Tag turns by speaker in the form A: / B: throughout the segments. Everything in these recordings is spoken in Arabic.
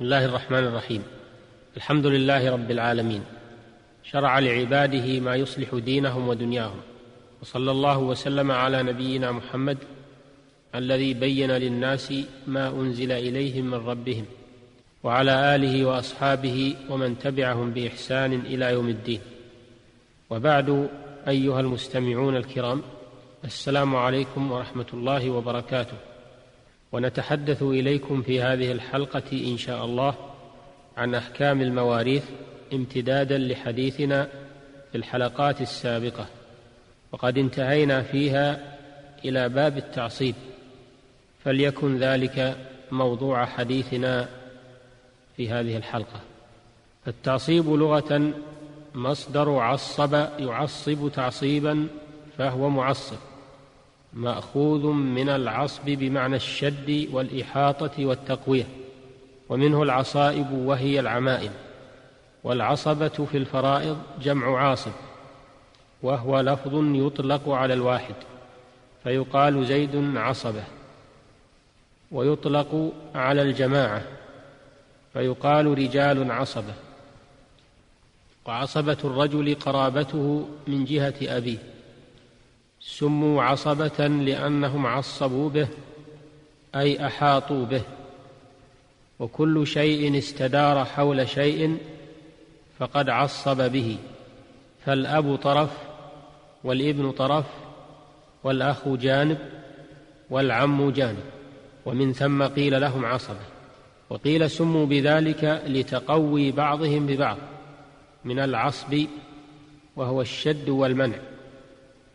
A: بسم الله الرحمن الرحيم. الحمد لله رب العالمين. شرع لعباده ما يصلح دينهم ودنياهم. وصلى الله وسلم على نبينا محمد الذي بين للناس ما أنزل اليهم من ربهم وعلى آله وأصحابه ومن تبعهم بإحسان إلى يوم الدين. وبعد أيها المستمعون الكرام السلام عليكم ورحمة الله وبركاته. ونتحدث إليكم في هذه الحلقة إن شاء الله عن أحكام المواريث امتدادا لحديثنا في الحلقات السابقة. وقد انتهينا فيها إلى باب التعصيب. فليكن ذلك موضوع حديثنا في هذه الحلقة. فالتعصيب لغة مصدر عصب يعصب تعصيبا فهو معصب. مأخوذ من العصب بمعنى الشد والإحاطة والتقوية ومنه العصائب وهي العمائم والعصبة في الفرائض جمع عاصب وهو لفظ يطلق على الواحد فيقال زيد عصبة ويطلق على الجماعة فيقال رجال عصبة وعصبة الرجل قرابته من جهة أبيه. سموا عصبة لأنهم عصبوا به أي أحاطوا به. وكل شيء استدار حول شيء فقد عصب به. فالأب طرف والابن طرف والأخ جانب والعم جانب. ومن ثم قيل لهم عصبة. وقيل سموا بذلك لتقوي بعضهم ببعض من العصب وهو الشد والمنع.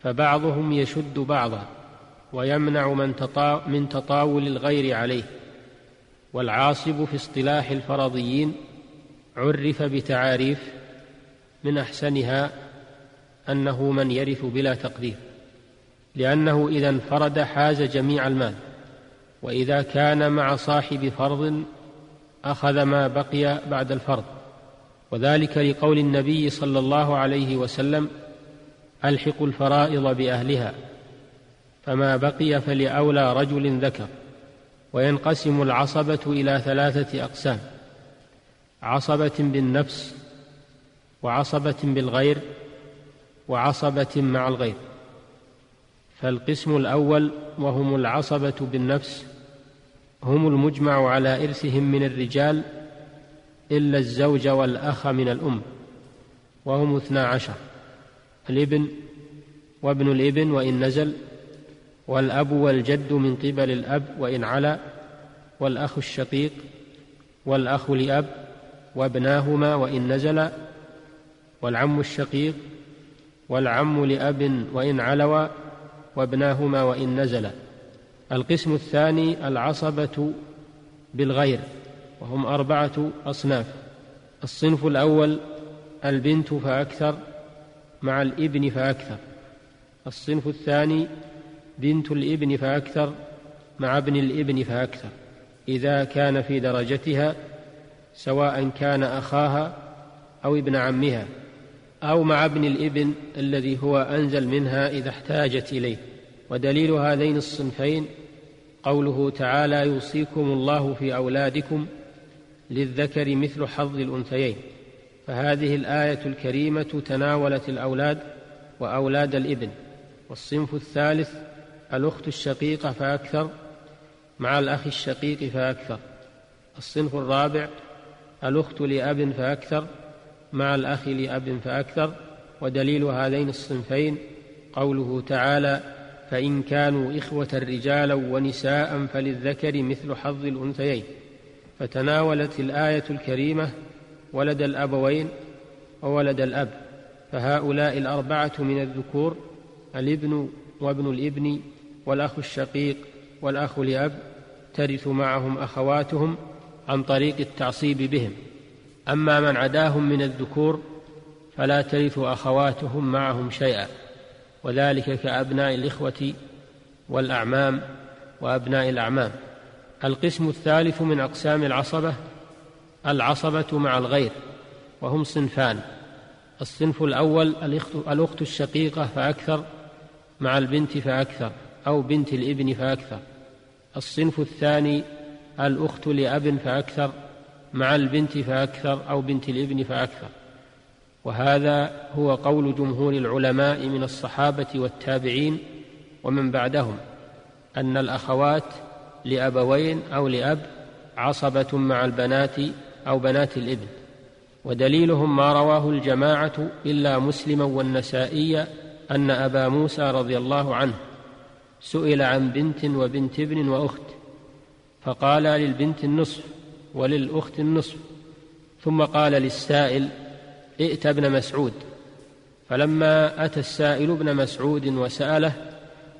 A: فبعضهم يشد بعضا ويمنع من, تطا من تطاول الغير عليه. والعاصب في اصطلاح الفرضيين عرف بتعاريف من أحسنها أنه من يرث بلا تقدير لأنه إذا انفرد حاز جميع المال. وإذا كان مع صاحب فرض أخذ ما بقي بعد الفرض. وذلك لقول النبي صلى الله عليه وسلم الحقوا الفرائض بأهلها فما بقي فلأولى رجل ذكر وينقسم العصبة إلى ثلاثة أقسام عصبة بالنفس وعصبة بالغير وعصبة مع الغير فالقسم الأول وهم العصبة بالنفس هم المجمع على إرثهم من الرجال إلا الزوج والأخ من الأم وهم اثنا عشر. الإبن وابن الإبن وإن نزل والأب والجد من قبل الأب وإن علا والأخ الشقيق والأخ لأب وابناهما وإن نزلا والعم الشقيق والعم لأب وإن علوا وابناهما وإن نزلا. القسم الثاني العصبة بالغير وهم أربعة أصناف. الصنف الأول البنت فأكثر مع الإبن فأكثر. الصنف الثاني بنت الإبن فأكثر مع ابن الإبن فأكثر. إذا كان في درجتها سواء كان أخاها أو ابن عمها أو مع ابن الإبن الذي هو أنزل منها إذا احتاجت إليه. ودليل هذين الصنفين قوله تعالى يوصيكم الله في أولادكم للذكر مثل حظ الأنثيين. فهذه الآية الكريمة تناولت الأولاد وأولاد الإبن والصنف الثالث الأخت الشقيقة فأكثر مع الأخ الشقيق فأكثر الصنف الرابع الأخت لأب فأكثر مع الأخ لأب فأكثر ودليل هذين الصنفين قوله تعالى فإن كانوا إخوة رجالا ونساء فللذكر مثل حظ الأنثيين فتناولت الآية الكريمة ولد الأبوين وولد الأب فهؤلاء الأربعة من الذكور الابن وابن الابن والأخ الشقيق والأخ لأب ترث معهم أخواتهم عن طريق التعصيب بهم. أما من عداهم من الذكور فلا ترث أخواتهم معهم شيئا وذلك كأبناء الإخوة والأعمام وأبناء الأعمام. القسم الثالث من أقسام العصبة العصبة مع الغير وهم صنفان. الصنف الأول الأخت الشقيقة فأكثر مع البنت فأكثر أو بنت الإبن فأكثر. الصنف الثاني الأخت لأب فأكثر مع البنت فأكثر أو بنت الإبن فأكثر. وهذا هو قول جمهور العلماء من الصحابة والتابعين ومن بعدهم أن الأخوات لأبوين أو لأب عصبة مع البنات أو بنات الابن ودليلهم ما رواه الجماعة إلا مسلما والنسائي أن أبا موسى رضي الله عنه سئل عن بنت وبنت ابن وأخت فقال للبنت النصف وللأخت النصف ثم قال للسائل ائت ابن مسعود. فلما أتى السائل ابن مسعود وسأله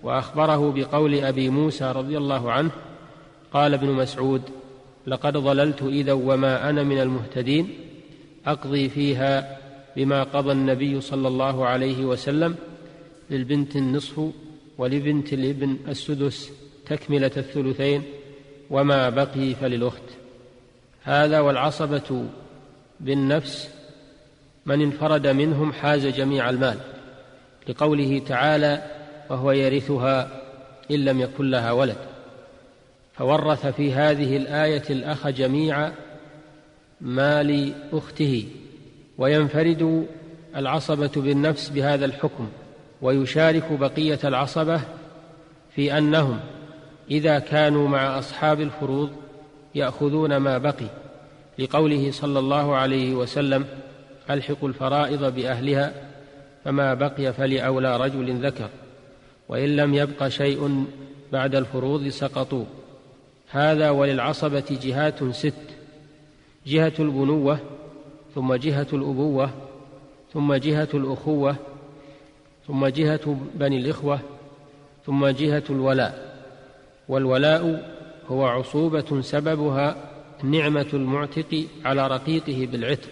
A: وأخبره بقول أبي موسى رضي الله عنه قال ابن مسعود لقد ضللت إذا وما أنا من المهتدين أقضي فيها بما قضى النبي صلى الله عليه وسلم للبنت النصف ولبنت الابن السدس تكملة الثلثين وما بقي فللأخت. هذا والعصبة بالنفس من انفرد منهم حاز جميع المال. لقوله تعالى وهو يرثها إن لم يكن لها ولد فورث في هذه الآية الأخ جميع مال أخته وينفرد العصبة بالنفس بهذا الحكم ويشارك بقية العصبة في أنهم إذا كانوا مع أصحاب الفروض يأخذون ما بقي. لقوله صلى الله عليه وسلم ألحقوا الفرائض بأهلها فما بقي فلأولى رجل ذكر وإن لم يبق شيء بعد الفروض سقطوا. هذا وللعصبة جهات ست. جهة البنوة ثم جهة الأبوة ثم جهة الأخوة ثم جهة بني الإخوة ثم جهة الولاء. والولاء هو عصوبة سببها نعمة المعتق على رقيقه بالعتق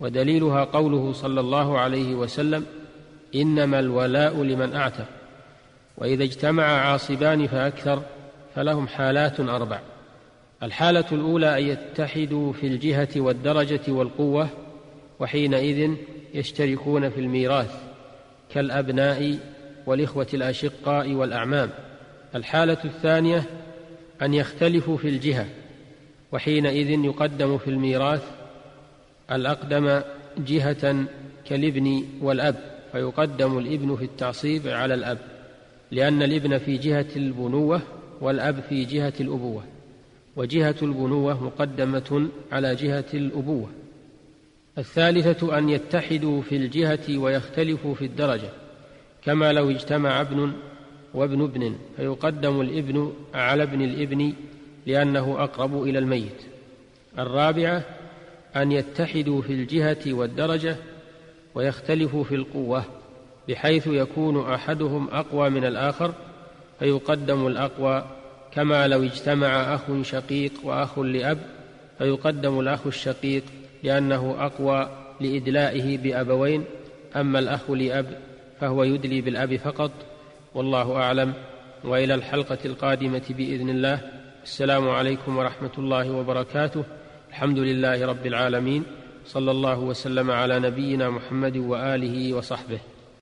A: ودليلها قوله صلى الله عليه وسلم إنما الولاء لمن أعتق. وإذا اجتمع عاصبان فأكثر فلهم حالات أربع. الحالة الأولى أن يتحدوا في الجهة والدرجة والقوة وحينئذ يشتركون في الميراث كالأبناء والإخوة الأشقاء والأعمام. الحالة الثانية أن يختلفوا في الجهة وحينئذ يقدم في الميراث الأقدم جهة كالابن والأب فيقدم الابن في التعصيب على الأب لأن الابن في جهة البنوة والأب في جهة الأبوة وجهة البنوة مقدمة على جهة الأبوة. الثالثة أن يتحدوا في الجهة ويختلفوا في الدرجة كما لو اجتمع ابن وابن ابن فيقدم الابن على ابن الابن لأنه أقرب إلى الميت. الرابعة أن يتحدوا في الجهة والدرجة ويختلفوا في القوة بحيث يكون أحدهم أقوى من الآخر فيقدم الأقوى كما لو اجتمع أخ شقيق وأخ لأب فيقدم الأخ الشقيق لأنه أقوى لإدلائه بأبوين أما الأخ لأب فهو يدلي بالأب فقط والله أعلم. وإلى الحلقة القادمة بإذن الله. السلام عليكم ورحمة الله وبركاته. الحمد لله رب العالمين. صلى الله وسلم على نبينا محمد وآله وصحبه.